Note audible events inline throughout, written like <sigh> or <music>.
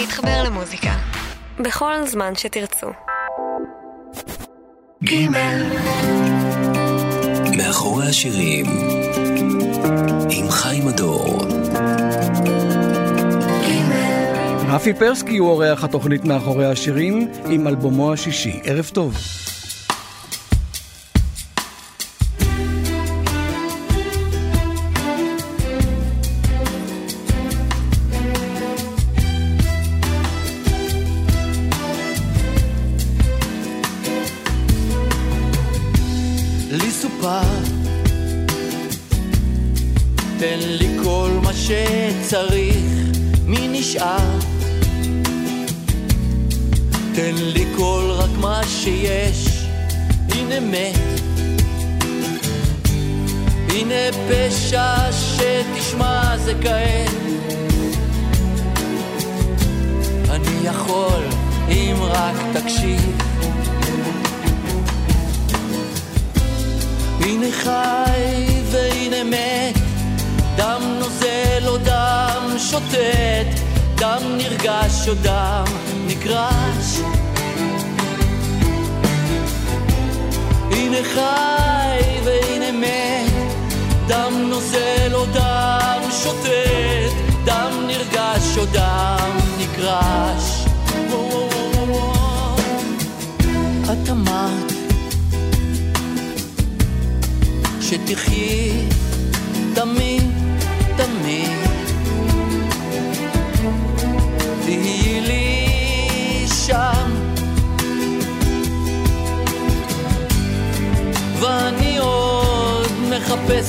להתחבר למוזיקה. בכל זמן שתרצו. גימל מאחורי השירים עם חיים הדור רפי פרסקי הוא אורח התוכנית מאחורי השירים עם אלבומו השישי. ערב טוב.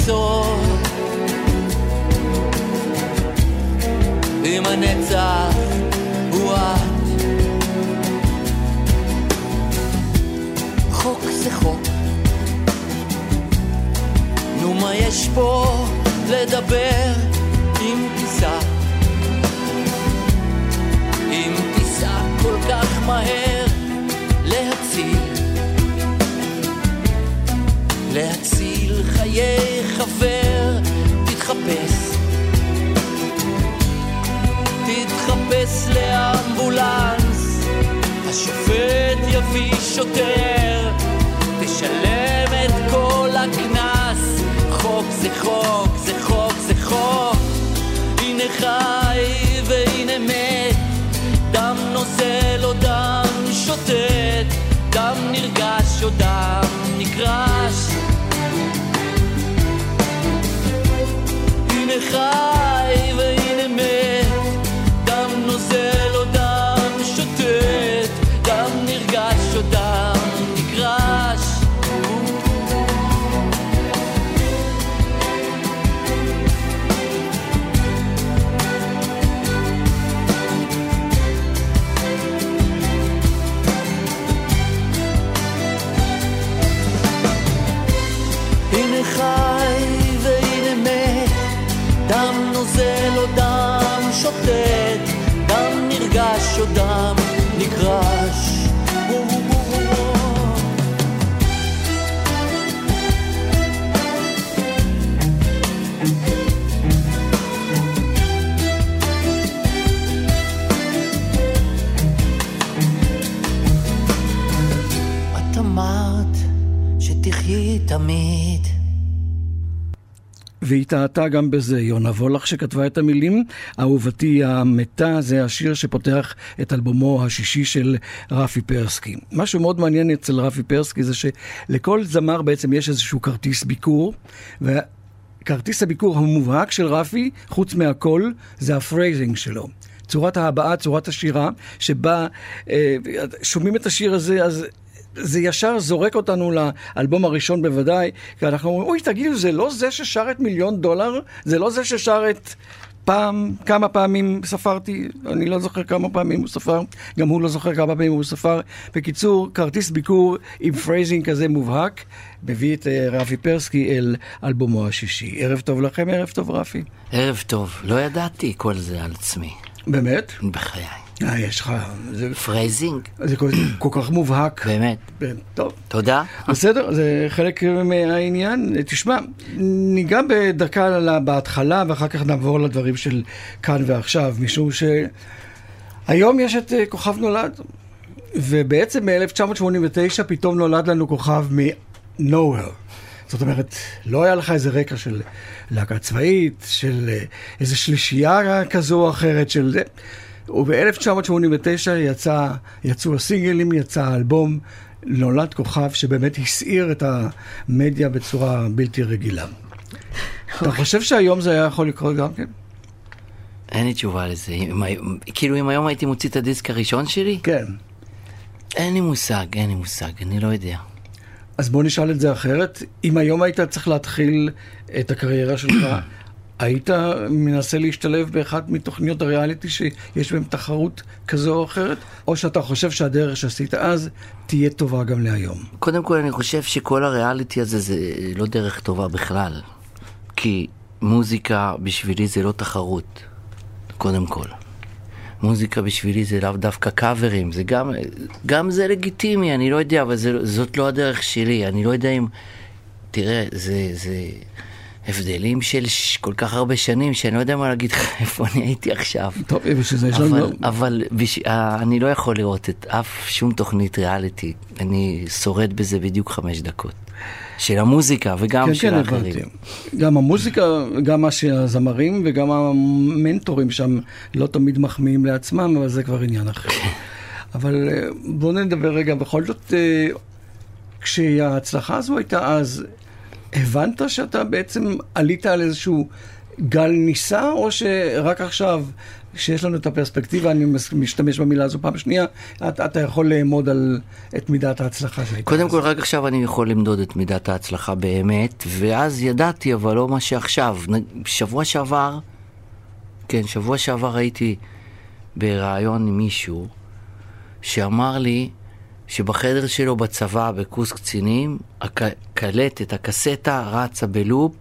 עוד. אם הנצח הוא את. חוק זה חוק. נו מה יש פה לדבר אם תיסע אם תיסע כל כך מהר להציל להציל חיי חבר תתחפש. תתחפש לאמבולנס. השופט יביא שוטר תשלם את כל הקנס. חוק זה חוק, זה חוק, זה חוק. הנה חי והנה מת. דם נוזל או דם שוטט. דם נרגש או דם נקרש הנה שוטט, דם נרגש או דם נגרש. תמיד. והיא טעתה גם בזה. יונה וולך שכתבה את המילים, אהובתי המתה, זה השיר שפותח את אלבומו השישי של רפי פרסקי. משהו מאוד מעניין אצל רפי פרסקי זה שלכל זמר בעצם יש איזשהו כרטיס ביקור, וכרטיס הביקור המובהק של רפי, חוץ מהכל, זה ה phrasing שלו. צורת ההבעה, צורת השירה, שבה אה, שומעים את השיר הזה, אז זה ישר זורק אותנו לאלבום הראשון בוודאי, כי אנחנו אומרים, אוי, תגידו, זה לא זה ששר את מיליון דולר? זה לא זה ששר את... פעם, כמה פעמים ספרתי, אני לא זוכר כמה פעמים הוא ספר, גם הוא לא זוכר כמה פעמים הוא ספר. בקיצור, כרטיס ביקור עם phrasing כזה מובהק, מביא את אה, רפי פרסקי אל אלבומו השישי. ערב טוב לכם, ערב טוב רפי. ערב טוב, לא ידעתי כל זה על עצמי. באמת? בחיי. אה, יש לך... זה, phrasing, זה כל, <clears throat> כל כך מובהק. באמת. טוב. תודה. בסדר, זה חלק מהעניין. תשמע, ניגע בדרכה בהתחלה ואחר כך נעבור לדברים של כאן ועכשיו, משום ש... היום יש את אה, כוכב נולד, ובעצם ב-1989 פתאום נולד לנו כוכב מ-nowhere. זאת אומרת, לא היה לך איזה רקע של להקה צבאית, של אה, איזה שלישייה כזו או אחרת של זה. וב-1989 יצא, יצאו הסינגלים, יצא האלבום, נולד כוכב שבאמת הסעיר את המדיה בצורה בלתי רגילה. אתה חושב שהיום זה היה יכול לקרות גם כן? אין לי תשובה לזה. אם, כאילו אם היום הייתי מוציא את הדיסק הראשון שלי? כן. אין לי מושג, אין לי מושג, אני לא יודע. אז בוא נשאל את זה אחרת. אם היום היית צריך להתחיל את הקריירה שלך, היית מנסה להשתלב באחת מתוכניות הריאליטי שיש בהן תחרות כזו או אחרת? או שאתה חושב שהדרך שעשית אז תהיה טובה גם להיום? קודם כל אני חושב שכל הריאליטי הזה זה לא דרך טובה בכלל. כי מוזיקה בשבילי זה לא תחרות, קודם כל. מוזיקה בשבילי זה לאו דווקא קאברים, זה גם, גם זה לגיטימי, אני לא יודע, אבל זה, זאת לא הדרך שלי, אני לא יודע אם... תראה, זה, זה הבדלים של. כל כך הרבה שנים, שאני לא יודע מה להגיד לך <laughs> איפה אני הייתי עכשיו. טוב, בשביל זה יש לנו... אבל, אבל בש... אה, אני לא יכול לראות את אף שום תוכנית ריאליטי, אני שורד בזה בדיוק חמש דקות. של המוזיקה וגם כן, של כן, האחרים. הבנתי. גם המוזיקה, גם מה שהזמרים וגם המנטורים שם לא תמיד מחמיאים לעצמם, אבל זה כבר עניין אחר. אבל אה, בואו נדבר רגע, בכל זאת, אה, כשההצלחה הזו הייתה אז, הבנת שאתה בעצם עלית על איזשהו גל ניסה, או שרק עכשיו, שיש לנו את הפרספקטיבה, אני משתמש במילה הזו פעם שנייה, אתה, אתה יכול לאמוד על את מידת ההצלחה שהייתה. קודם. כל, רק עכשיו אני יכול למדוד את מידת ההצלחה באמת, ואז ידעתי, אבל לא מה שעכשיו. שבוע שעבר, כן, שבוע שעבר הייתי בריאיון עם מישהו שאמר לי שבחדר שלו בצבא, בקורס קצינים, הקלטת, הקסטה רצה בלופ,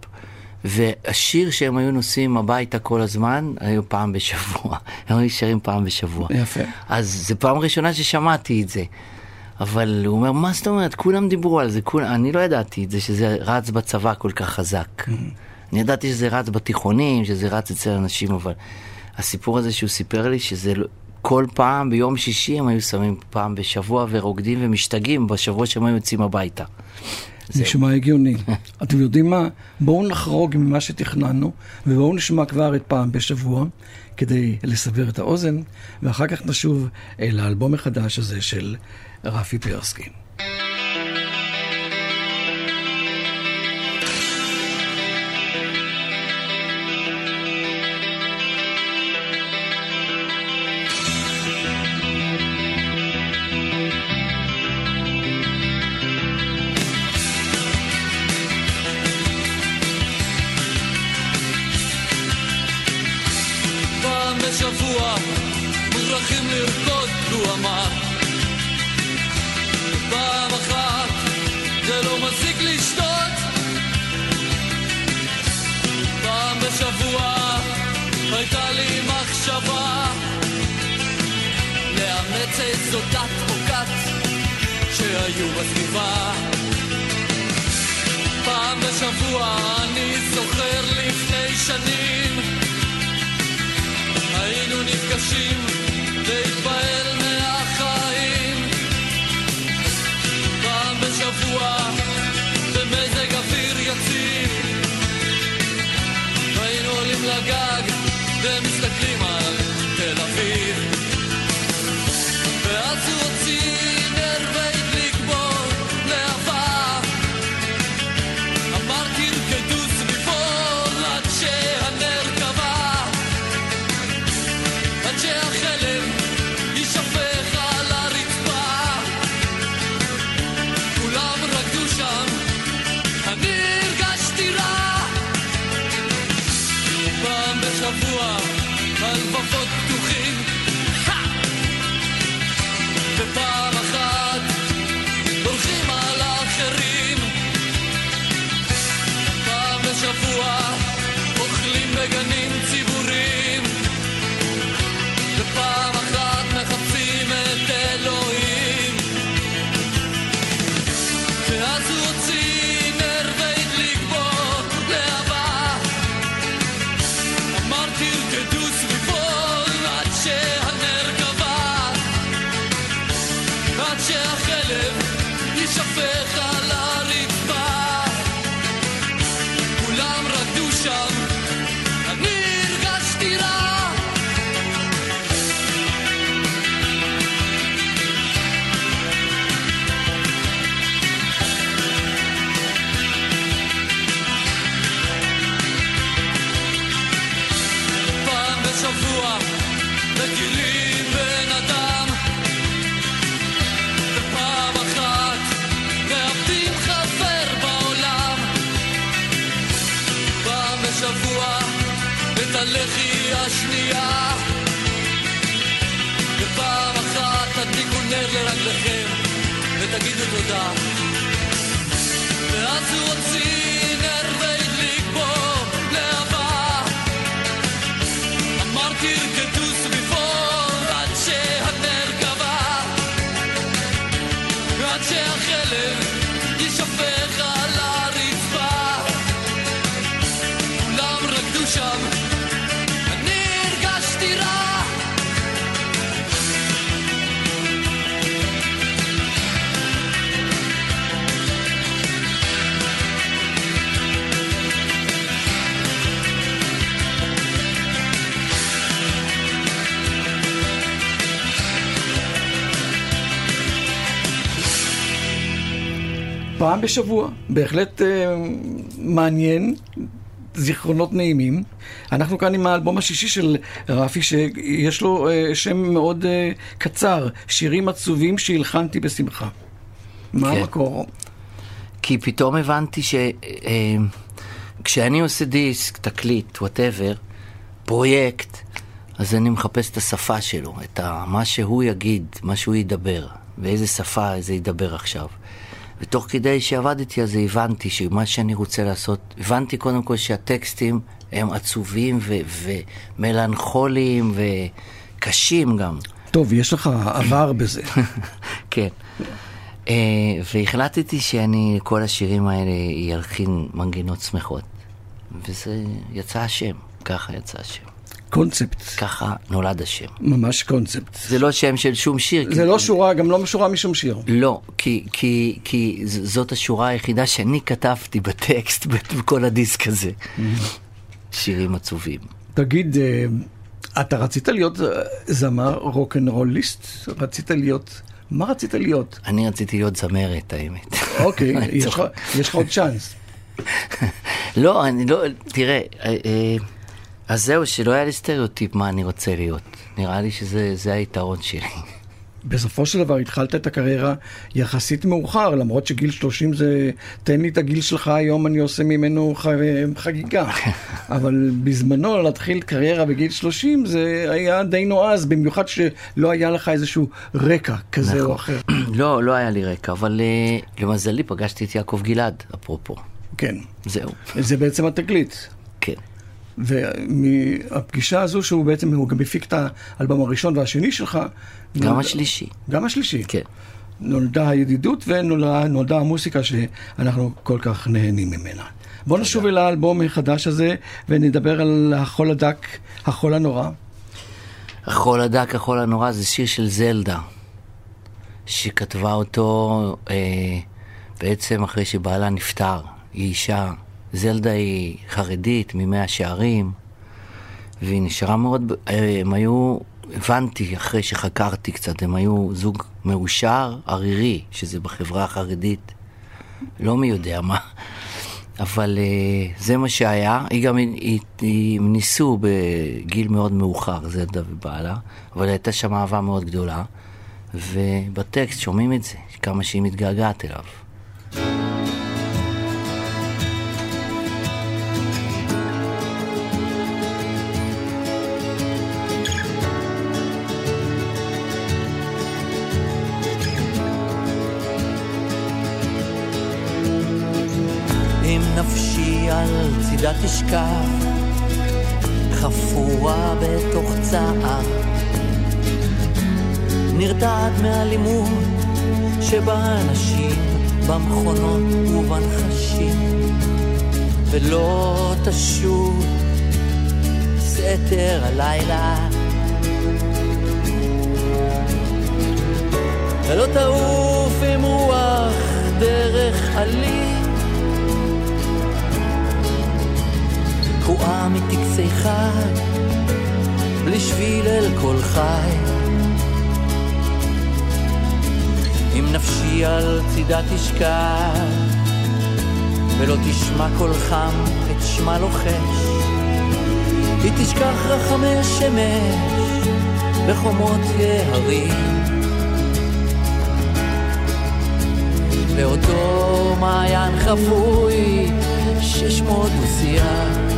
והשיר שהם היו נוסעים הביתה כל הזמן, היו פעם בשבוע. <laughs> הם היו נשארים פעם בשבוע. יפה. אז זו פעם ראשונה ששמעתי את זה. אבל הוא אומר, מה זאת אומרת? כולם דיברו על זה, כולם... אני לא ידעתי את זה, שזה רץ בצבא כל כך חזק. אני ידעתי שזה רץ בתיכונים, שזה רץ אצל אנשים, אבל הסיפור הזה שהוא סיפר לי, שזה לא- כל פעם ביום שישי הם היו שמים פעם בשבוע ורוקדים ומשתגעים בשבוע שהם היו יוצאים הביתה. נשמע הגיוני. <laughs> אתם יודעים מה? בואו נחרוג ממה שתכננו, ובואו נשמע כבר את פעם בשבוע, כדי לסבר את האוזן, ואחר כך נשוב אל האלבום החדש הזה של רפי פרסקי. לפני הלחי השנייה. ופעם אחת תדליקו נר לרגליכם ותגידו תודה. ואז הוא הוציא פעם בשבוע, בהחלט אה, מעניין, זיכרונות נעימים. אנחנו כאן עם האלבום השישי של רפי, שיש לו אה, שם מאוד אה, קצר, שירים עצובים שהלחנתי בשמחה. מהיכן המקור? כי פתאום הבנתי שכשאני עושה דיסק, תקליט, whatever, פרויקט, אז אני מחפש את השפה שלו, את ה, מה שהוא יגיד, מה שהוא ידבר, באיזה שפה זה ידבר עכשיו. ותוך כדי שעבדתי על זה הבנתי שמה שאני רוצה לעשות, הבנתי קודם כל שהטקסטים הם עצובים ו- ומלנכוליים וקשים גם. טוב, יש לך עבר בזה. <laughs> כן. Uh, והחלטתי שאני, כל השירים האלה, ילחין מנגינות שמחות. וזה יצא השם, ככה יצא השם. קונספט, ככה נולד השם. ממש קונספט. זה לא שם של שום שיר. זה לא שורה, גם לא שורה משום שיר. לא, כי, כי, כי זאת השורה היחידה שאני כתבתי בטקסט <laughs> בכל הדיסק הזה. שירים עצובים. תגיד, אה, אתה רצית להיות אה, זמר רוקנרוליסט? רצית להיות... מה רצית להיות? אני רציתי להיות זמרת, האמת. אוקיי, <laughs> יש לך- עוד צ'אנס. <laughs> לא, אני לא, תראה, אה, אה, אז זהו, שלא היה לי סטריאוטיפ מה אני רוצה להיות. נראה לי שזה זה היתרון שלי. בסופו של דבר התחלת את הקריירה יחסית מאוחר, למרות שגיל 30 זה, תן לי את הגיל שלך היום, אני עושה ממנו ח... חגיגה. <laughs> אבל בזמנו להתחיל קריירה בגיל 30 זה היה די נועז, במיוחד שלא היה לך איזשהו רקע כזה או אחר. <clears throat> לא, לא היה לי רקע, אבל אה, למזלי פגשתי את יעקב גלעד, אפרופו. כן, זהו, זה בעצם התקליט. ומהפגישה הזו שהוא בעצם, הוא גם הפיק את האלבום הראשון והשני שלך. גם נולד- השלישי. גם השלישי. כן. נולדה הידידות ונולדה המוסיקה שאנחנו כל כך נהנים ממנה. בוא נשוב אל האלבום החדש הזה ונדבר על החול הדק, החול הנורא. החול הדק, החול הנורא, זה שיר של זלדה, שכתבה אותו אה, בעצם אחרי שבעלה נפטר. היא אישה, זלדה היא חרדית ממאה שערים, והיא נשארה מאוד, אה, הם היו, הבנתי אחרי שחקרתי קצת, הם היו זוג מאושר, ערירי, שזה בחברה החרדית, לא מי יודע מה. אבל uh, זה מה שהיה, היא גם, הם ניסו בגיל מאוד מאוחר, זלדה ובעלה, אבל הייתה שם אהבה מאוד גדולה, ובטקסט שומעים את זה, כמה שהיא מתגעגעת אליו. תשכב, חפורה בתוך צער, נרתעת מאלימות שבה אנשים במכונות ובנחשים, ולא תשוב סתר הלילה. ולא תעוף עם רוח דרך עלים תקועה מטקסי חי, שביל אל כל חי. אם נפשי על צידה תשכב, ולא תשמע קול חם את שמה לוחש, היא תשכח רחמי שמש בחומות יערים. באותו מעיין חפוי ששמו דוסיה.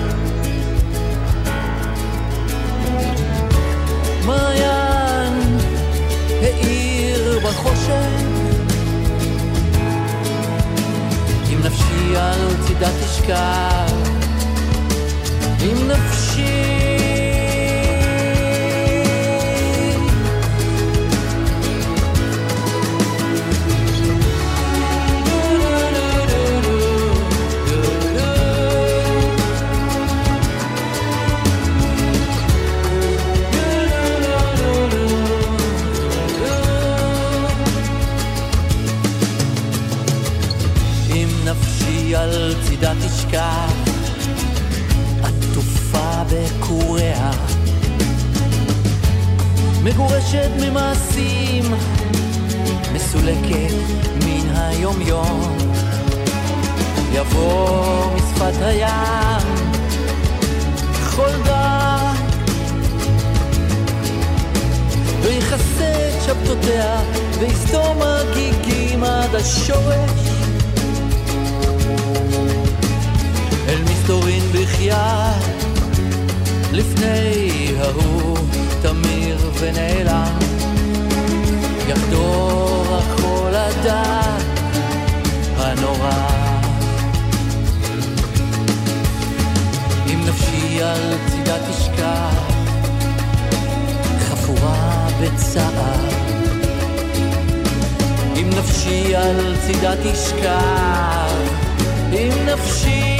מעיין האיר בחושך. אם נפשי על צידה תשכח אם נפשי בקוריה, מגורשת ממעשים, מסולקת מן היומיום, יבוא משפת הים, חולדה, ויכסה את שבתותיה, ויסתום הגיגים עד השורש. אל מסתורין בחייאת, לפני ההוא תמיר ונעלם, יחדור החול הדק הנורא. אם נפשי על צידה תשכח, חפורה בצער. אם נפשי על צידה תשכח, אם נפשי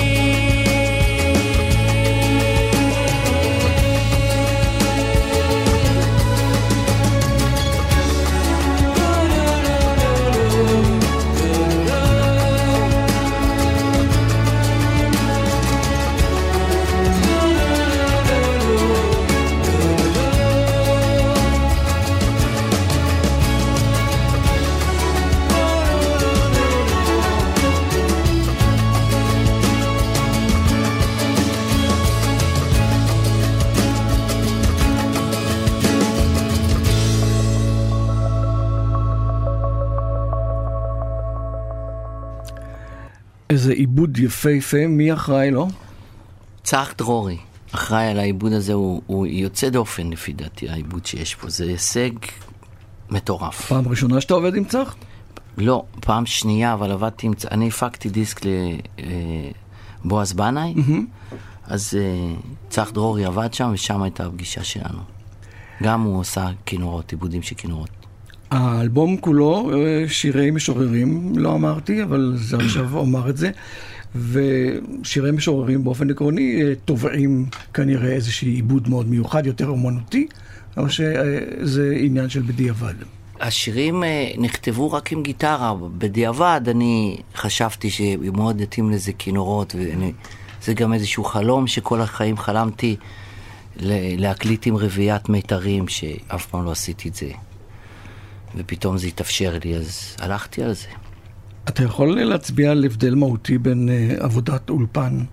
איזה עיבוד יפהפה, מי אחראי לו? צח דרורי, אחראי על העיבוד הזה, הוא, הוא יוצא דופן לפי דעתי, העיבוד שיש פה. זה הישג מטורף. פעם ראשונה שאתה עובד עם צח? לא, פעם שנייה, אבל עבדתי עם... צ- אני הפקתי דיסק לבועז בנאי, אז אה, צח דרורי עבד שם, ושם הייתה הפגישה שלנו. גם הוא עושה כינורות, עיבודים של כינורות. האלבום כולו אה, שירי משוררים, לא אמרתי, אבל זה עכשיו אומר את זה. ושירי משוררים באופן עקרוני אה, תובעים כנראה איזשהו עיבוד מאוד מיוחד, יותר אומנותי, או שזה עניין של בדיעבד. השירים אה, נכתבו רק עם גיטרה, בדיעבד אני חשבתי שמאוד יתאים לזה כינורות, וזה גם איזשהו חלום שכל החיים חלמתי להקליט עם רביעיית מיתרים, שאף פעם לא עשיתי את זה. ופתאום זה התאפשר לי, אז הלכתי על זה. אתה יכול להצביע על הבדל מהותי בין אה, עבודת אולפן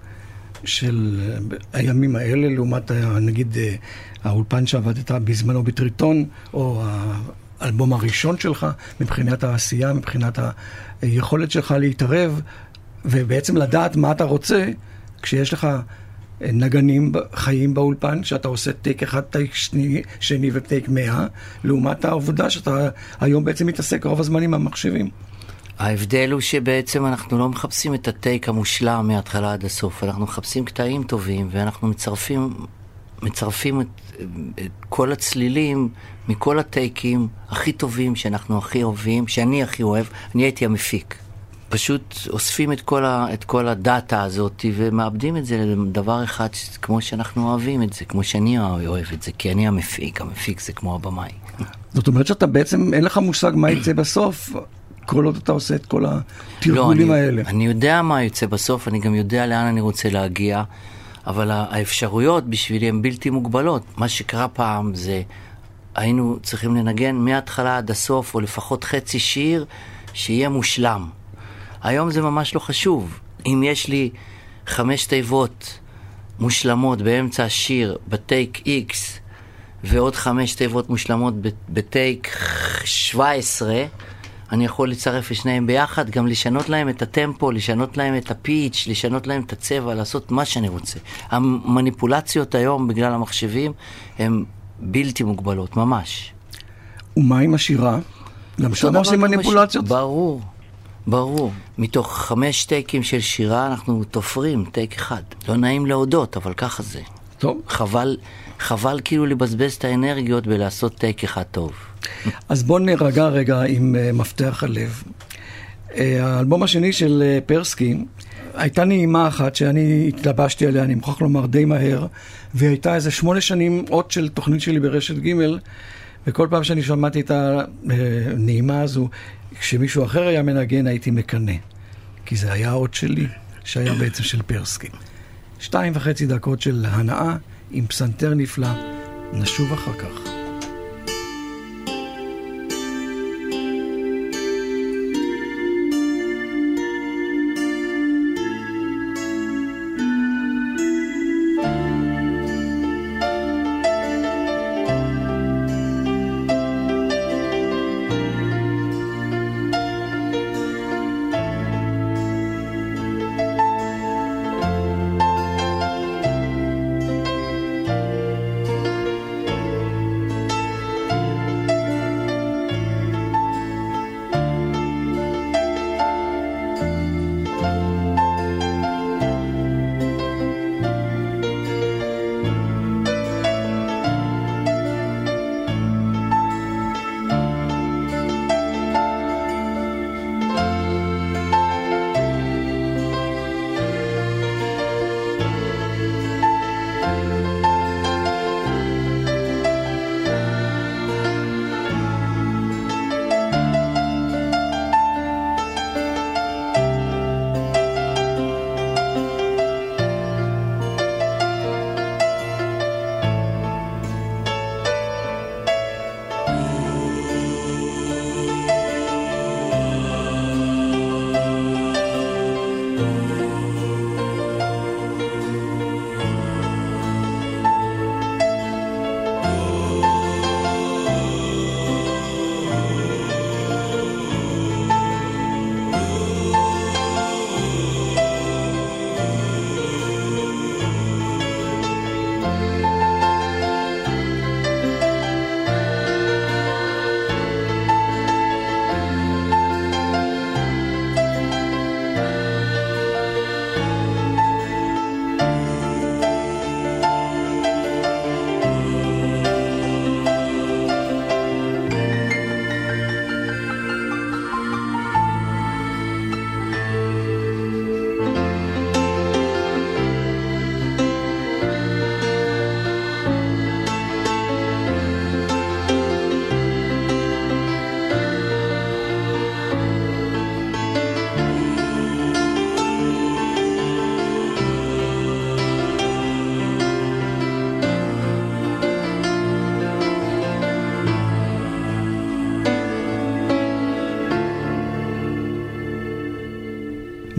של אה, הימים האלה לעומת נגיד אה, האולפן שעבדת בזמנו בטריטון, או האלבום הראשון שלך, מבחינת העשייה, מבחינת היכולת שלך להתערב, ובעצם לדעת מה אתה רוצה כשיש לך נגנים חיים באולפן, שאתה עושה טייק אחד, טייק שני, שני וטייק מאה, לעומת העבודה שאתה היום בעצם מתעסק רוב הזמן עם המחשבים. ההבדל הוא שבעצם אנחנו לא מחפשים את הטייק המושלם מההתחלה עד הסוף, אנחנו מחפשים קטעים טובים ואנחנו מצרפים, מצרפים את, את כל הצלילים מכל הטייקים הכי טובים שאנחנו הכי אוהבים, שאני הכי אוהב, אני הייתי המפיק. פשוט אוספים את כל, ה, את כל הדאטה הזאת ומאבדים את זה לדבר אחד כמו שאנחנו אוהבים את זה, כמו שאני אוהב את זה, כי אני המפיק, המפיק זה כמו הבמאי. <laughs> זאת אומרת שאתה בעצם, אין לך מושג מה יצא בסוף, כל עוד אתה עושה את כל התרגולים לא, אני, האלה. אני יודע מה יוצא בסוף, אני גם יודע לאן אני רוצה להגיע, אבל האפשרויות בשבילי הן בלתי מוגבלות. מה שקרה פעם זה, היינו צריכים לנגן מההתחלה עד הסוף, או לפחות חצי שיר, שיהיה מושלם. היום זה ממש לא חשוב. אם יש לי חמש תיבות מושלמות באמצע השיר, בטייק איקס, ועוד חמש תיבות מושלמות בטייק 17, אני יכול לצרף את שניהם ביחד, גם לשנות להם את הטמפו, לשנות להם את הפיץ', לשנות להם את הצבע, לעשות מה שאני רוצה. המניפולציות היום, בגלל המחשבים, הן בלתי מוגבלות, ממש. ומה עם השירה? גם שם עושים מניפולציות? ברור, ברור. מתוך חמש טייקים של שירה אנחנו תופרים טייק אחד. לא נעים להודות, אבל ככה זה. טוב, חבל, חבל כאילו לבזבז את האנרגיות בלעשות טייק אחד טוב. <laughs> אז בואו נרגע רגע עם uh, מפתח הלב. Uh, האלבום השני של uh, פרסקי, הייתה נעימה אחת שאני התלבשתי עליה, אני מוכרח לומר, די מהר, והיא הייתה איזה שמונה שנים אות של תוכנית שלי ברשת ג', וכל פעם שאני שמעתי את הנעימה הזו, כשמישהו אחר היה מנגן הייתי מקנא. כי זה היה אות שלי, שהיה בעצם של פרסקי. שתיים וחצי דקות של הנאה עם פסנתר נפלא, נשוב אחר כך.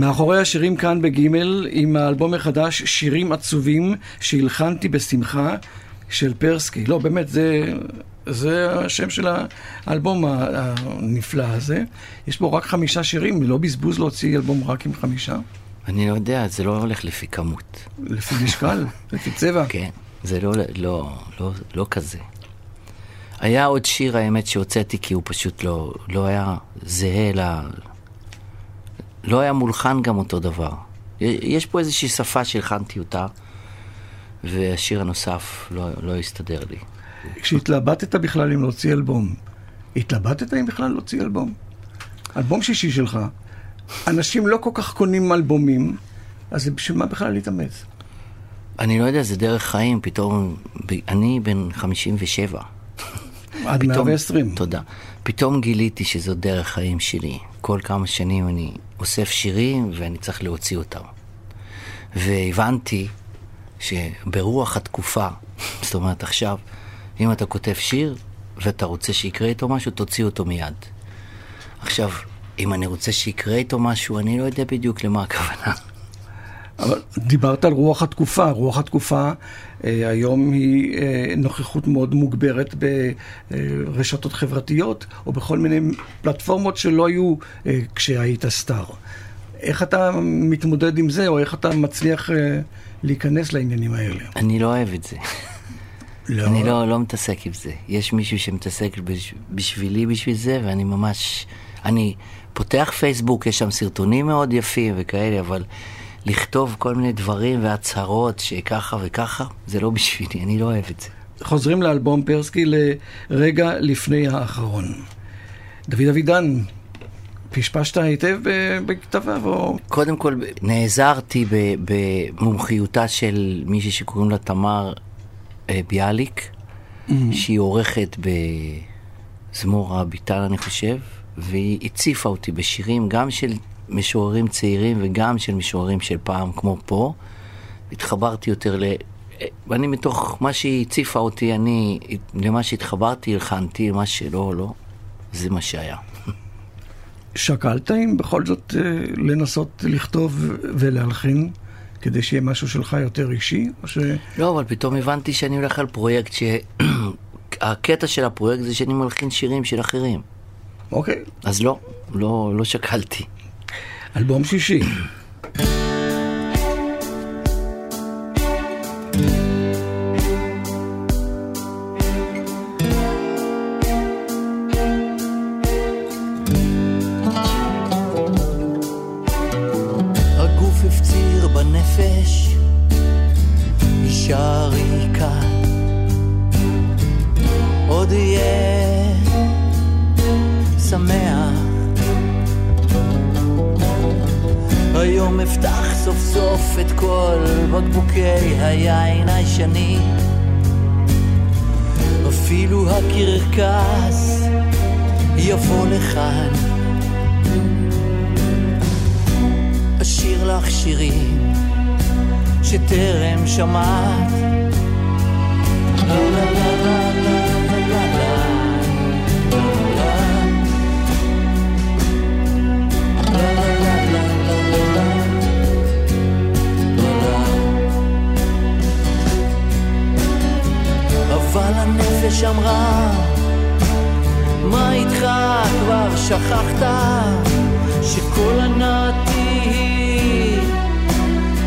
מאחורי השירים כאן בגימל, עם האלבום החדש, שירים עצובים שהלחנתי בשמחה של פרסקי. לא, באמת, זה, זה השם של האלבום הנפלא הזה. יש בו רק חמישה שירים, לא בזבוז להוציא אלבום רק עם חמישה. אני לא יודע, זה לא הולך לפי כמות. לפי משקל, <laughs> לפי צבע. כן, זה לא, לא, לא, לא כזה. היה עוד שיר, האמת, שהוצאתי כי הוא פשוט לא, לא היה זהה ל... לא היה מולחן גם אותו דבר. יש פה איזושהי שפה שהלחנתי אותה, והשיר הנוסף לא, לא הסתדר לי. כשהתלבטת בכלל אם להוציא אלבום, התלבטת אם בכלל להוציא אלבום? אלבום שישי שלך, אנשים לא כל כך קונים אלבומים, אז בשביל מה בכלל להתאמץ? אני לא יודע, זה דרך חיים, פתאום, אני בן 57. עד פתאום, 120. תודה. פתאום גיליתי שזו דרך חיים שלי. כל כמה שנים אני אוסף שירים ואני צריך להוציא אותם. והבנתי שברוח התקופה, <laughs> זאת אומרת עכשיו, אם אתה כותב שיר ואתה רוצה שיקרה איתו משהו, תוציא אותו מיד. עכשיו, אם אני רוצה שיקרה איתו משהו, אני לא יודע בדיוק למה הכוונה. אבל דיברת על רוח התקופה, רוח התקופה היום היא אה, נוכחות מאוד מוגברת ברשתות חברתיות, או בכל מיני פלטפורמות שלא היו אה, כשהיית סטאר. איך אתה מתמודד עם זה, או איך אתה מצליח אה, להיכנס לעניינים האלה? אני לא אוהב את זה. לא. אני לא, לא מתעסק עם זה. יש מישהו שמתעסק בש, בשבילי בשביל זה, ואני ממש... אני פותח פייסבוק, יש שם סרטונים מאוד יפים וכאלה, אבל לכתוב כל מיני דברים והצהרות שככה וככה, זה לא בשבילי, אני לא אוהב את זה. חוזרים לאלבום פרסקי לרגע לפני האחרון. דוד אבידן, פשפשת היטב בכתביו, או... קודם כל, נעזרתי במומחיותה של מישהי שקוראים לה תמר אה, ביאליק, שהיא עורכת בזמור הביטל, אני חושב, והיא הציפה אותי בשירים גם של משוררים צעירים וגם של משוררים של פעם, כמו פה. התחברתי יותר ל... ואני מתוך מה שהיא הציפה אותי, אני, למה שהתחברתי, הלחנתי, למה שלא, לא. זה מה שהיה. שקלת אם בכל זאת אה, לנסות לכתוב ולהלחין, כדי שיהיה משהו שלך יותר אישי, או ש... לא, אבל פתאום הבנתי שאני הולך על פרויקט ש... הקטע של הפרויקט זה שאני מלחין שירים של אחרים. אוקיי, אז לא, לא, לא שקלתי. Album Chiché.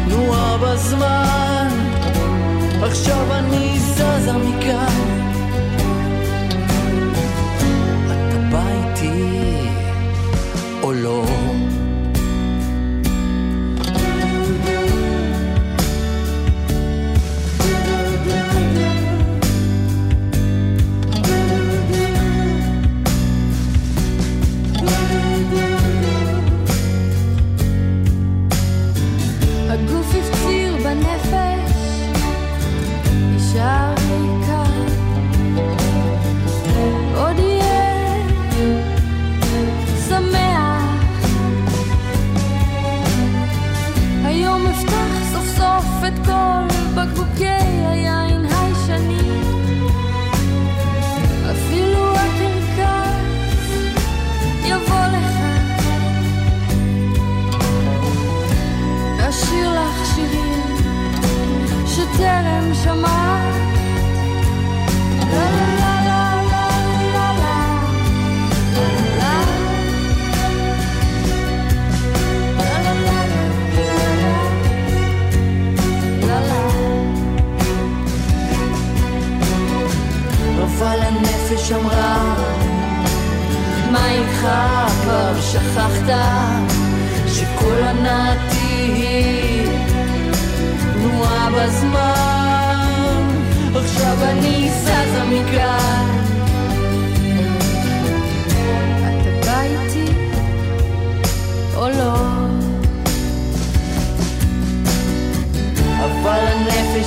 תנועה בזמן. עכשיו אני זזה מכאן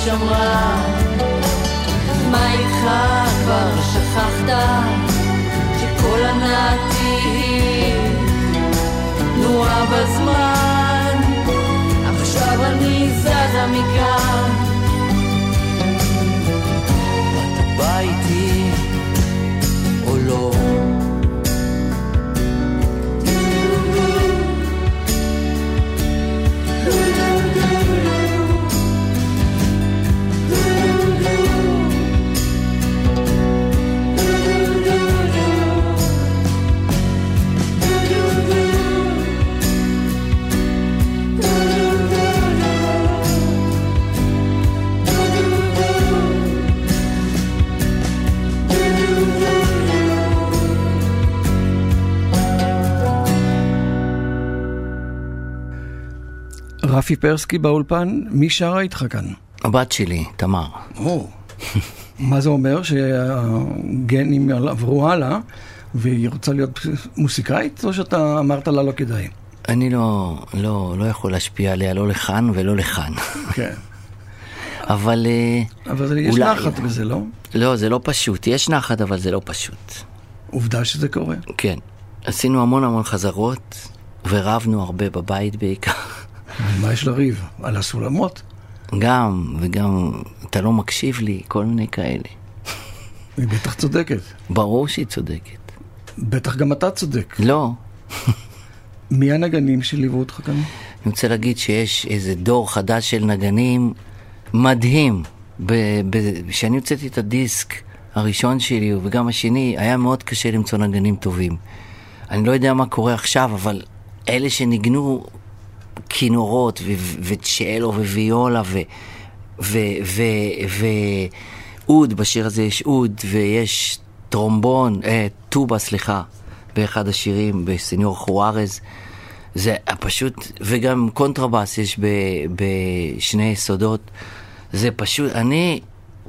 הנפש אמרה מה איתך כבר שכחת? שכל הנעתי היא תנועה בזמן. עכשיו אני זזה מכאן רפי פרסקי באולפן, מי שרה איתך כאן? הבת שלי, תמר. או, מה זה אומר? שהגנים עברו הלאה, והיא רוצה להיות מוסיקאית, או שאתה אמרת לה לא כדאי? אני לא, לא, לא יכול להשפיע עליה לא לכאן ולא לכאן. כן. אבל אה, אבל יש אולי- נחת בזה, לא? לא, זה לא פשוט. יש נחת, אבל זה לא פשוט. עובדה שזה קורה. כן. עשינו המון המון חזרות, ורבנו הרבה בבית בעיקר. על מה יש לריב? על הסולמות? גם, וגם, אתה לא מקשיב לי, כל מיני כאלה. היא בטח צודקת. ברור שהיא צודקת. בטח גם אתה צודק. לא. מי הנגנים שליוו אותך כאן? אני רוצה להגיד שיש איזה דור חדש של נגנים מדהים. כשאני הוצאתי את הדיסק הראשון שלי וגם השני, היה מאוד קשה למצוא נגנים טובים. אני לא יודע מה קורה עכשיו, אבל אלה שניגנו כינורות וצ'אלו וויולה ואוד, בשיר הזה יש אוד ויש טרומבון, אה, טובה, סליחה, באחד השירים, בסניור חוארז. זה פשוט, וגם קונטרבאס יש בשני יסודות. זה פשוט, אני,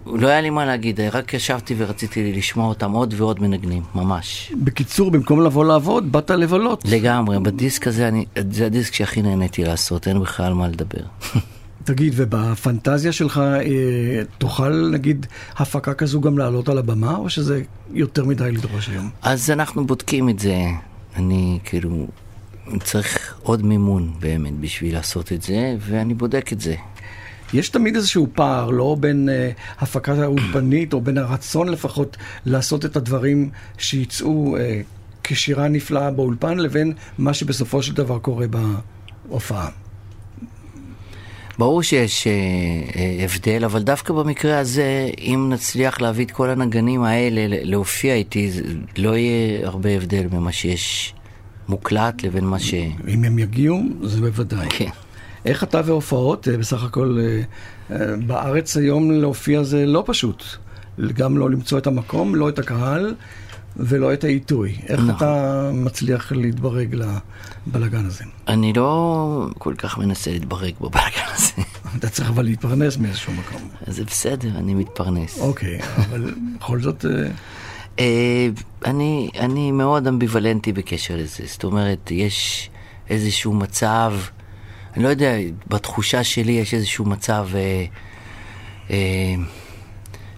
לא היה לי מה להגיד, רק ישבתי ורציתי לשמוע אותם עוד ועוד מנגנים, ממש. בקיצור, במקום לבוא לעבוד, באת לבלות. לגמרי, בדיסק הזה, אני, זה הדיסק שהכי נהניתי לעשות, אין בכלל מה לדבר. <laughs> תגיד, ובפנטזיה שלך אה, תוכל, נגיד, הפקה כזו גם לעלות על הבמה, או שזה יותר מדי לדרוש היום? אז אנחנו בודקים את זה. אני כאילו צריך עוד מימון באמת בשביל לעשות את זה, ואני בודק את זה. יש תמיד איזשהו פער, לא בין אה, הפקה האולפנית, או בין הרצון לפחות לעשות את הדברים שיצאו אה, כשירה נפלאה באולפן, לבין מה שבסופו של דבר קורה בהופעה. ברור שיש אה, אה, הבדל, אבל דווקא במקרה הזה, אם נצליח להביא את כל הנגנים האלה להופיע איתי, זה- לא יהיה הרבה הבדל ממה שיש מוקלט לבין מה ש... אם הם יגיעו, זה בוודאי. כן. איך אתה והופעות, אה, בסך הכל אה, אה, בארץ היום להופיע זה לא פשוט. גם לא למצוא את המקום, לא את הקהל ולא את העיתוי. איך נכון. אתה מצליח להתברג לבלגן הזה? אני לא כל כך מנסה להתברג בבלגן הזה. <laughs> אתה צריך אבל להתפרנס מאיזשהו מקום. זה בסדר, אני מתפרנס. אוקיי, אבל בכל זאת, אני, אני מאוד אמביוולנטי בקשר לזה. זאת אומרת, יש איזשהו מצב, אני לא יודע, בתחושה שלי יש איזשהו מצב אה, אה,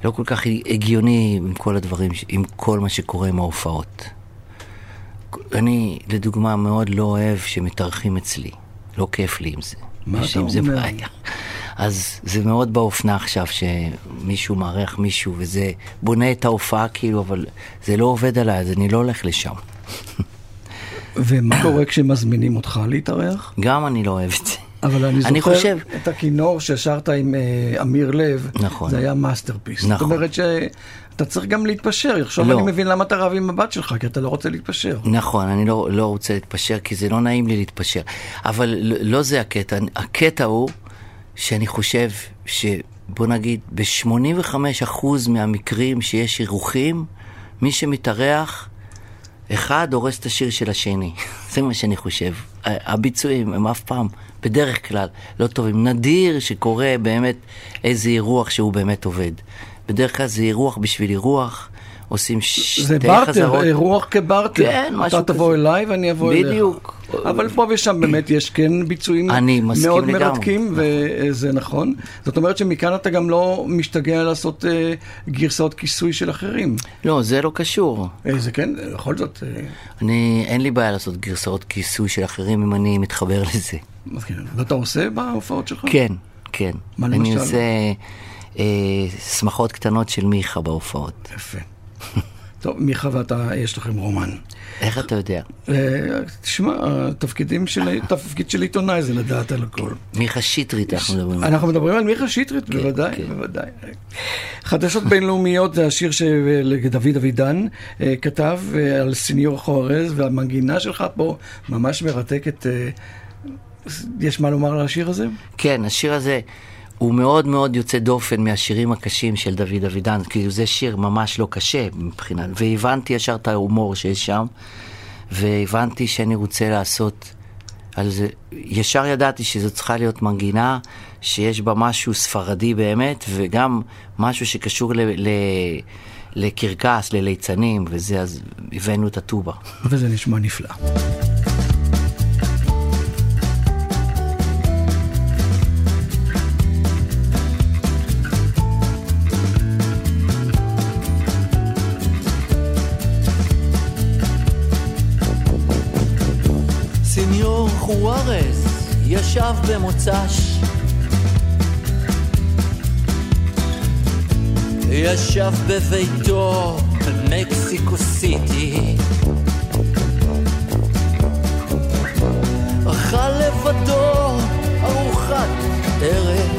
לא כל כך הגיוני עם כל הדברים, עם כל מה שקורה עם ההופעות. אני, לדוגמה, מאוד לא אוהב שמתארחים אצלי. לא כיף לי עם זה. מה אתה עם זה אומר? בעיה. אז זה מאוד באופנה עכשיו שמישהו מארח מישהו וזה בונה את ההופעה כאילו, אבל זה לא עובד עליי, אז אני לא הולך לשם. <laughs> ומה קורה כשמזמינים אותך להתארח? גם אני לא אוהב את זה. אבל אני אני זוכר את הכינור ששרת עם אה, אמיר לב, נכון. זה היה מאסטרפיס. זאת נכון. אומרת שאתה צריך גם להתפשר. עכשיו לא. אני מבין למה אתה רב עם הבת שלך, כי אתה לא רוצה להתפשר. נכון, אני לא, לא רוצה להתפשר, כי זה לא נעים לי להתפשר. אבל לא, לא זה הקטע. הקטע הוא שאני חושב שבוא נגיד, ב-85% מהמקרים שיש אירוחים, מי שמתארח, אחד הורס את השיר של השני. <laughs> זה מה שאני חושב. הביצועים הם אף פעם, בדרך כלל, לא טובים. נדיר שקורה באמת איזה אירוח שהוא באמת עובד. בדרך כלל זה אירוח בשביל אירוח, עושים שתי זה חזרות. בארטר, אירוח כברטר. כן, משהו אתה תבוא כזה. אליי ואני אבוא אליך. בדיוק. אבל פה ושם באמת יש כן ביצועים אני מסכים מאוד לגמרי. מרתקים, וזה נכון. זאת אומרת שמכאן אתה גם לא משתגע לעשות אה, גרסאות כיסוי של אחרים. לא, זה לא קשור. אה, זה כן, בכל זאת, אה, אני, אין לי בעיה לעשות גרסאות כיסוי של אחרים אם אני מתחבר לזה. כן. ואתה עושה בהופעות שלך? כן, כן. מה אני למשל? עושה אה, שמחות קטנות של מיכה בהופעות. יפה. <laughs> טוב, מיכה ואתה, יש לכם רומן. איך אתה יודע? אה, תשמע, התפקידים של, התפקיד של עיתונאי זה לדעת על הכל. מיכה שטרית אנחנו מדברים. אנחנו מדברים על מיכה שטרית, בוודאי, כן. בוודאי. חדשות בינלאומיות זה השיר שדוד אבידן אה, כתב אה, על סניור חורז, והמנגינה שלך פה ממש מרתקת. יש מה לומר על השיר הזה? כן, השיר הזה הוא מאוד מאוד יוצא דופן מהשירים הקשים של דוד אבידן, כאילו זה שיר ממש לא קשה מבחינת, והבנתי ישר את ההומור שיש שם, והבנתי שאני רוצה לעשות על זה, ישר ידעתי שזו צריכה להיות מנגינה שיש בה משהו ספרדי באמת, וגם משהו שקשור ל... ל לקרקס, לליצנים, וזה, אז הבאנו את הטובה. וזה נשמע נפלא. ישב במוצ"ש. ישב בביתו במקסיקו סיטי. אכל לבדו ארוחת ערב.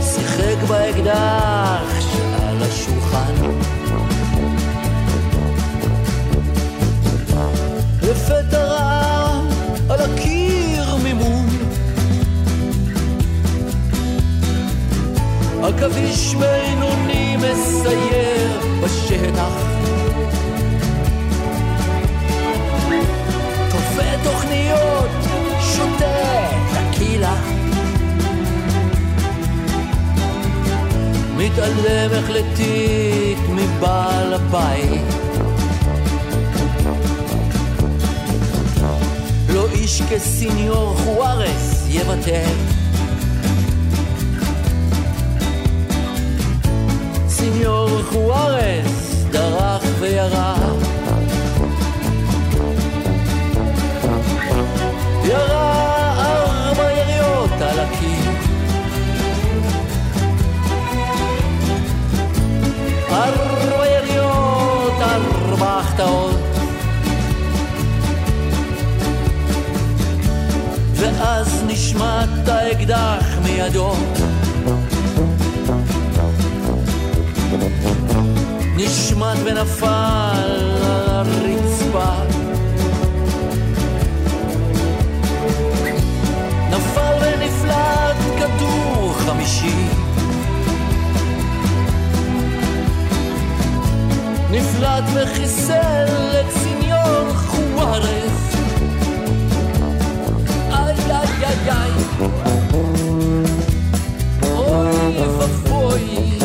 שיחק באקדח שעל השולחן. לפתע עכביש בינוני מסייר בשטח. תופע תוכניות, שותה טקילה מתעלם החלטית מבעל הבית. לא איש כסיניור חוארס יוותר. סיניור חוארס דרך וירה. ירה ארבע יריות על הקיר. ארבע יריות, ארבע החטאות. ואז נשמט האקדח מידו. נשמט ונפל על הרצפה. נפל ונפלט כדור חמישי. נפלט וחיסל את סיניור חוארס. איי איי איי איי אוי ואבוי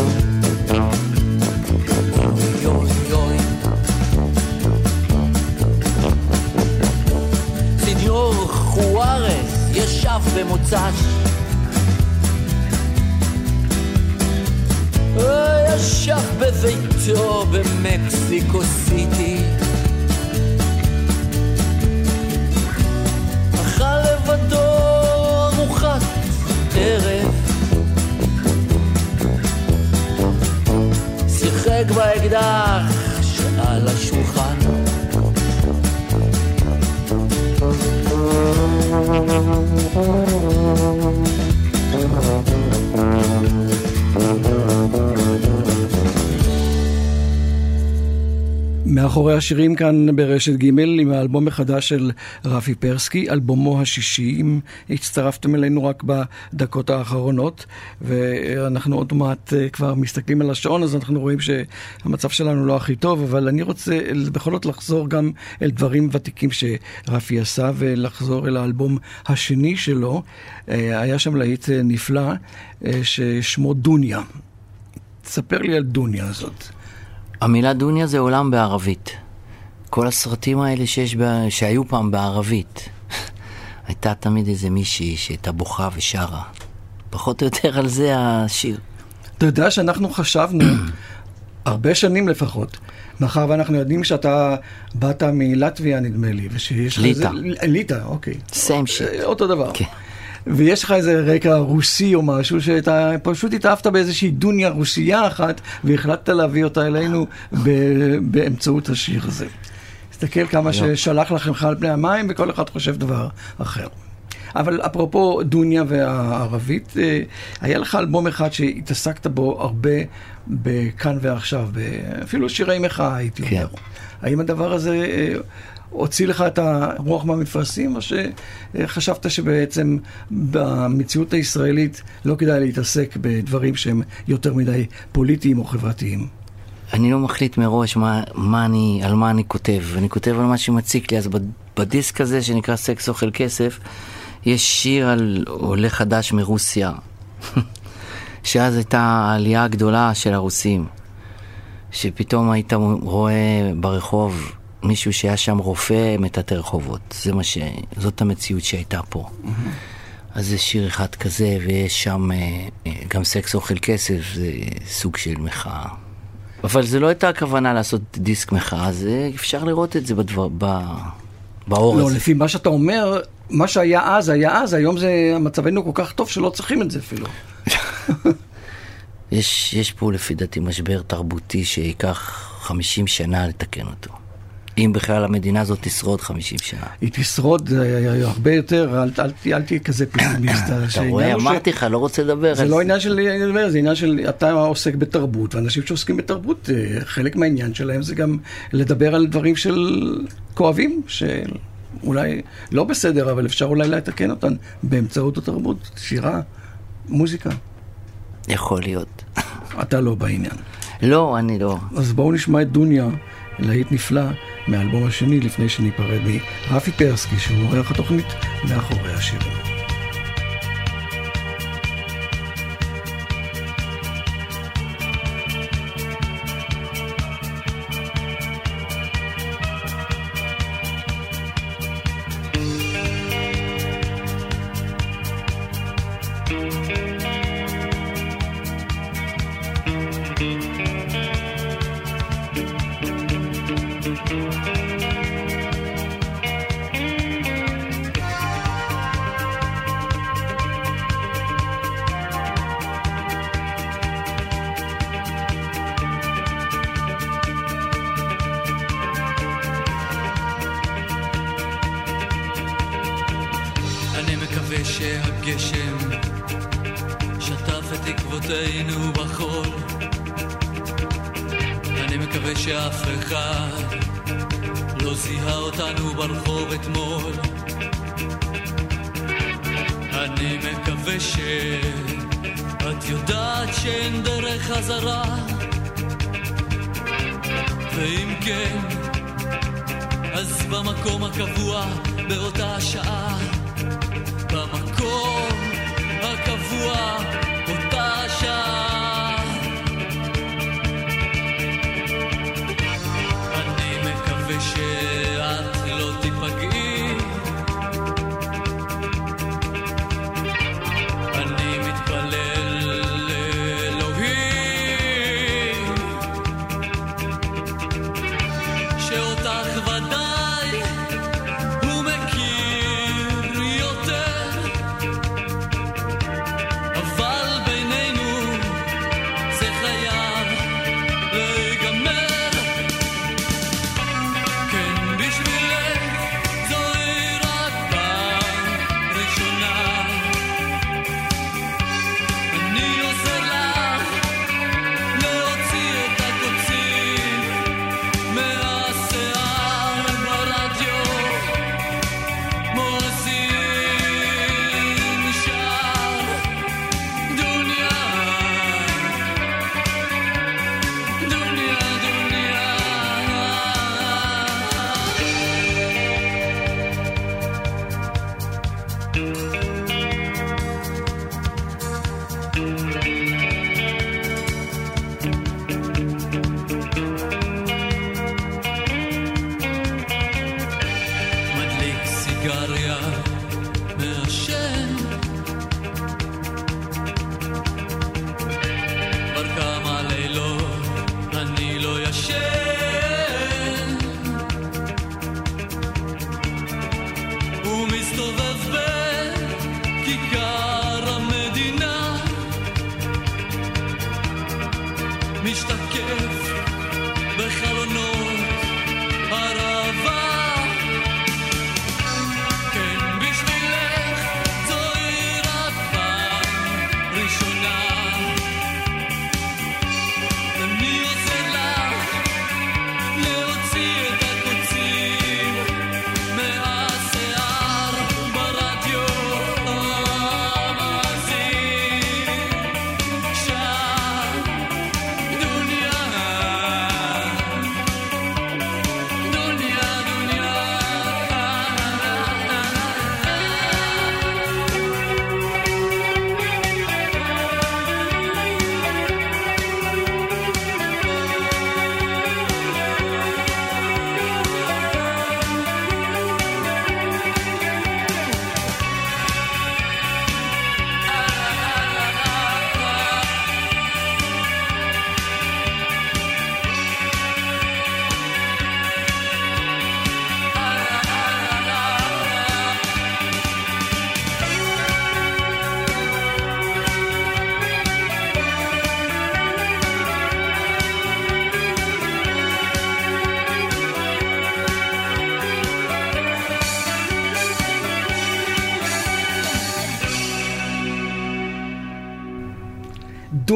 חוארס ישב במוצ"ש. ישב בביתו במקסיקו סיטי. אכל לבדו ארוחת ערב. שיחק באקדח שעל השולחן Thank you. מאחורי השירים כאן ברשת ג' עם האלבום החדש של רפי פרסקי, אלבומו השישי, אם הצטרפתם אלינו רק בדקות האחרונות, ואנחנו עוד מעט אה, כבר מסתכלים על השעון, אז אנחנו רואים שהמצב שלנו לא הכי טוב, אבל אני רוצה בכל זאת לחזור גם אל דברים ותיקים שרפי עשה, ולחזור אל האלבום השני שלו. אה, היה שם להיט אה, נפלא, ששמו דוניה. תספר לי על דוניה הזאת. המילה דוניה זה עולם בערבית. כל הסרטים האלה שיש בה, שהיו פעם בערבית, <laughs> הייתה תמיד איזה מישהי שהייתה בוכה ושרה. פחות או יותר על זה השיר. אתה יודע שאנחנו חשבנו, <clears throat> הרבה שנים לפחות, מאחר ואנחנו יודעים שאתה באת מלטביה נדמה לי, ושיש לך ליטא. ליטא, אוקיי. סיים שיט. אותו דבר. כן. ויש לך איזה רקע רוסי או משהו, שאתה פשוט התאהבת באיזושהי דוניה רוסייה אחת, והחלטת להביא אותה אלינו באמצעות השיר הזה. תסתכל כמה ששלח לכם על פני המים, וכל אחד חושב דבר אחר. אבל אפרופו דוניה והערבית, אה, היה לך אלבום אחד שהתעסקת בו הרבה בכאן ועכשיו, אפילו שירי מחאה הייתי כן. אומר. האם הדבר הזה אה, הוציא לך את הרוח מהמפרשים, או שחשבת שבעצם במציאות הישראלית לא כדאי להתעסק בדברים שהם יותר מדי פוליטיים או חברתיים? אני לא מחליט מראש מה, מה אני, על מה אני כותב. אני כותב על מה שמציק לי, אז בד- בדיסק הזה שנקרא סקס אוכל כסף, יש שיר על עולה חדש מרוסיה, <laughs> שאז הייתה העלייה הגדולה של הרוסים, שפתאום היית רואה ברחוב מישהו שהיה שם רופא מטאטא רחובות. זה מה ש... זאת המציאות שהייתה פה. אז זה שיר אחד כזה, ויש שם אה, אה, גם סקס אוכל כסף, זה סוג של מחאה. אבל זה לא הייתה הכוונה לעשות דיסק מחאה, זה אפשר לראות את זה בדבר, ב, באור לא, הזה. לפי מה שאתה אומר, מה שהיה אז, היה אז, היום זה, מצבנו כל כך טוב שלא צריכים את זה אפילו. <laughs> יש, יש פה לפי דעתי משבר תרבותי שייקח 50 שנה לתקן אותו. אם בכלל המדינה הזאת תשרוד 50 שנה. היא תשרוד אה, הרבה יותר, אל, אל, אל, תהיה כזה פסימיסט. אתה רואה, אמרתי לך, לא רוצה לדבר זה לא עניין של, זה עניין של, אתה עוסק בתרבות, ואנשים שעוסקים בתרבות, אה, חלק מהעניין שלהם זה גם לדבר על דברים של כואבים, שאולי לא בסדר, אבל אפשר אולי לתקן אותם באמצעות התרבות, שירה, מוזיקה. יכול להיות. אתה לא בעניין. לא, אני לא. אז בואו נשמע את דוניה, להיט נפלא, מהאלבום השני, לפני שניפרד מרפי פרסקי, שהוא עורך התוכנית מאחורי השירים.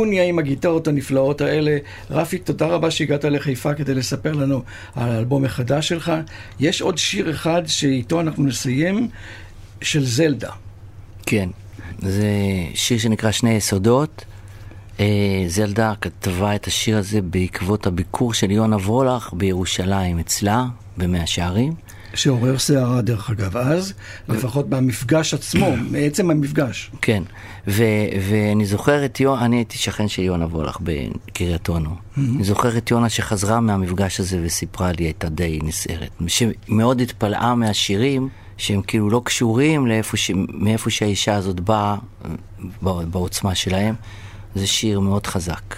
נדוניה עם הגיטרות הנפלאות האלה. רפי, תודה רבה שהגעת לחיפה כדי לספר לנו על האלבום החדש שלך. יש עוד שיר אחד שאיתו אנחנו נסיים, של זלדה. כן, זה שיר שנקרא שני יסודות. אה, זלדה כתבה את השיר הזה בעקבות הביקור של יונה וולך בירושלים אצלה, במאה שערים. שעורר סערה דרך אגב אז, לפחות במפגש עצמו, <clears throat> מעצם המפגש. כן, ו- ואני זוכר את יונה, אני הייתי שכן של יונה וולך בקריית אונו. אני זוכר את יונה שחזרה מהמפגש הזה וסיפרה לי, הייתה די נסערת. שמאוד התפלאה מהשירים. שהם כאילו לא קשורים לאיפה ש... מאיפה שהאישה הזאת באה, בעוצמה שלהם. זה שיר מאוד חזק.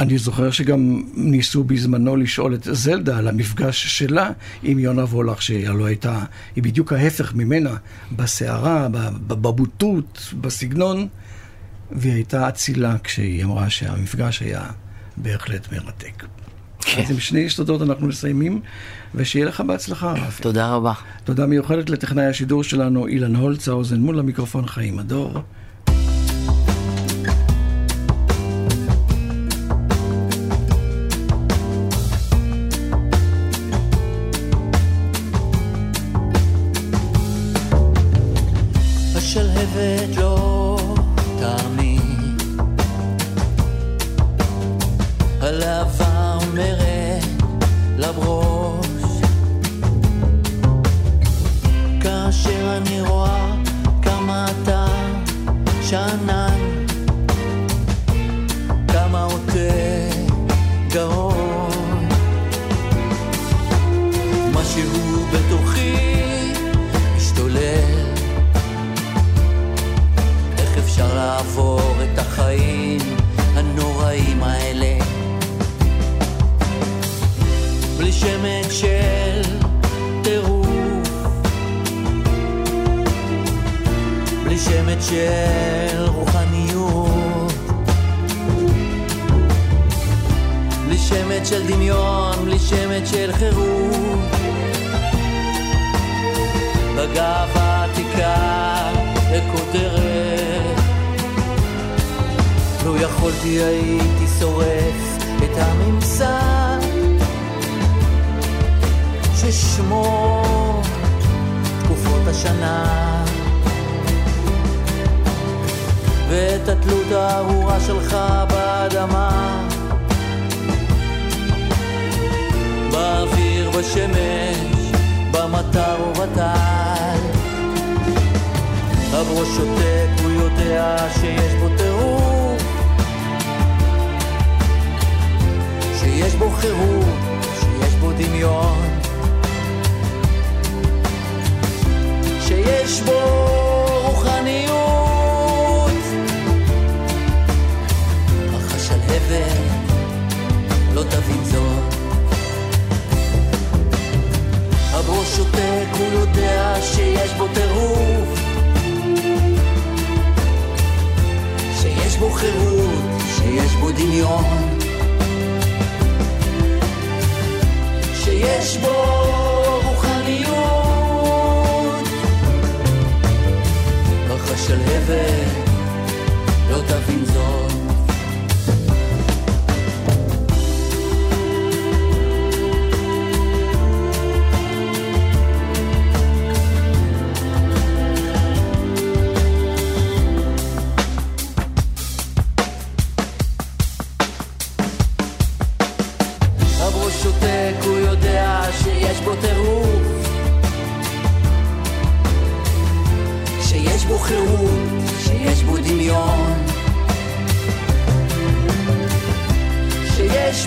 אני זוכר שגם ניסו בזמנו לשאול את זלדה על המפגש שלה עם יונה וולך, שהלוא הייתה, היא בדיוק ההפך ממנה, בסערה, בבוטות, בסגנון, והיא הייתה אצילה כשהיא אמרה שהמפגש היה בהחלט מרתק. כן. אז עם שני יסודות אנחנו מסיימים, ושיהיה לך בהצלחה, רפי. תודה רבה. תודה מיוחדת לטכנאי השידור שלנו, אילן הולצהאוזן, מול המיקרופון חיים הדור. יכולתי הייתי שורף את הממסד ששמו תקופות השנה. ואת התלות הארורה שלך באדמה. באוויר, בשמש, במטר ובטל. הבראש שותק, הוא יודע שיש בו טירוף שיש בו חירות, שיש בו דמיון. שיש בו רוחניות. אך השלהבת לא תבין זאת. הבראש שותק, הוא יודע שיש בו טירוף. שיש בו חירות, שיש בו דמיון שיש בו רוחניות. אך השלהבת לא תבין זאת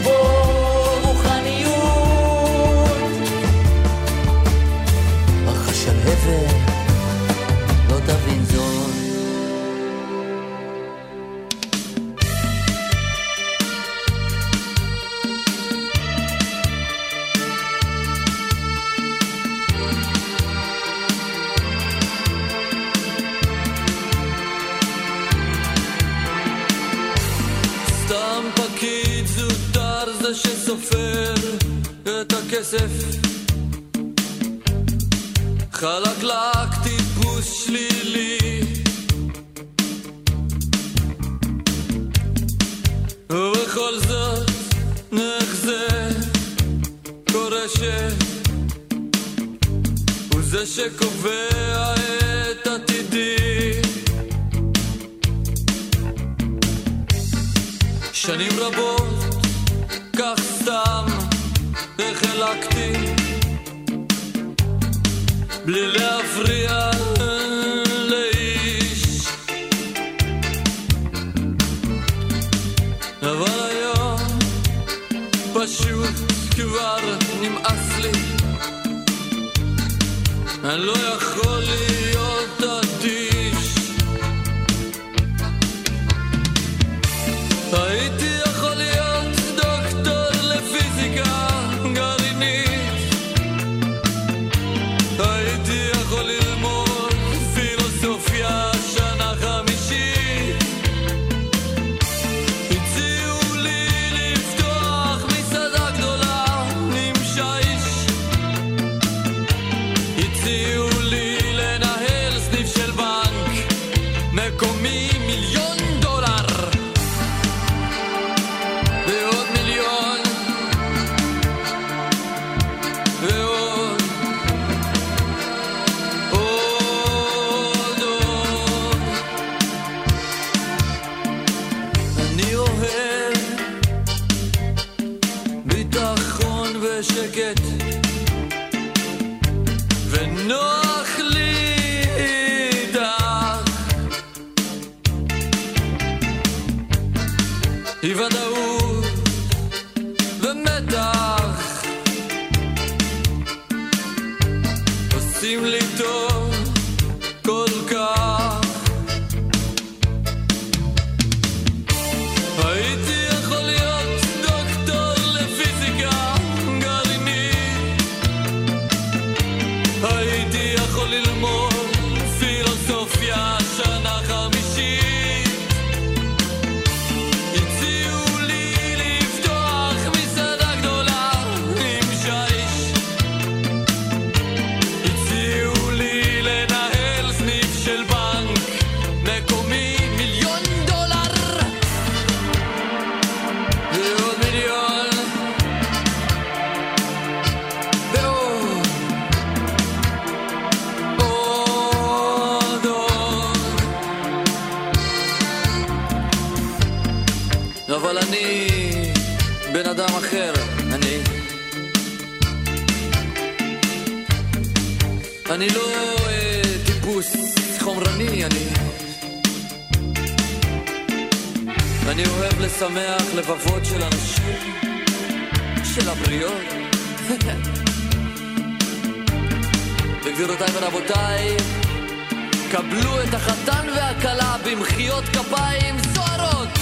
שיש את אבל אני בן אדם אחר, אני. אני לא אה, טיפוס חומרני, אני. אני אוהב לשמח לבבות של אנשים, של הבריות. <laughs> וגבירותיי ורבותיי, קבלו את החתן והכלה במחיאות כפיים סוערות.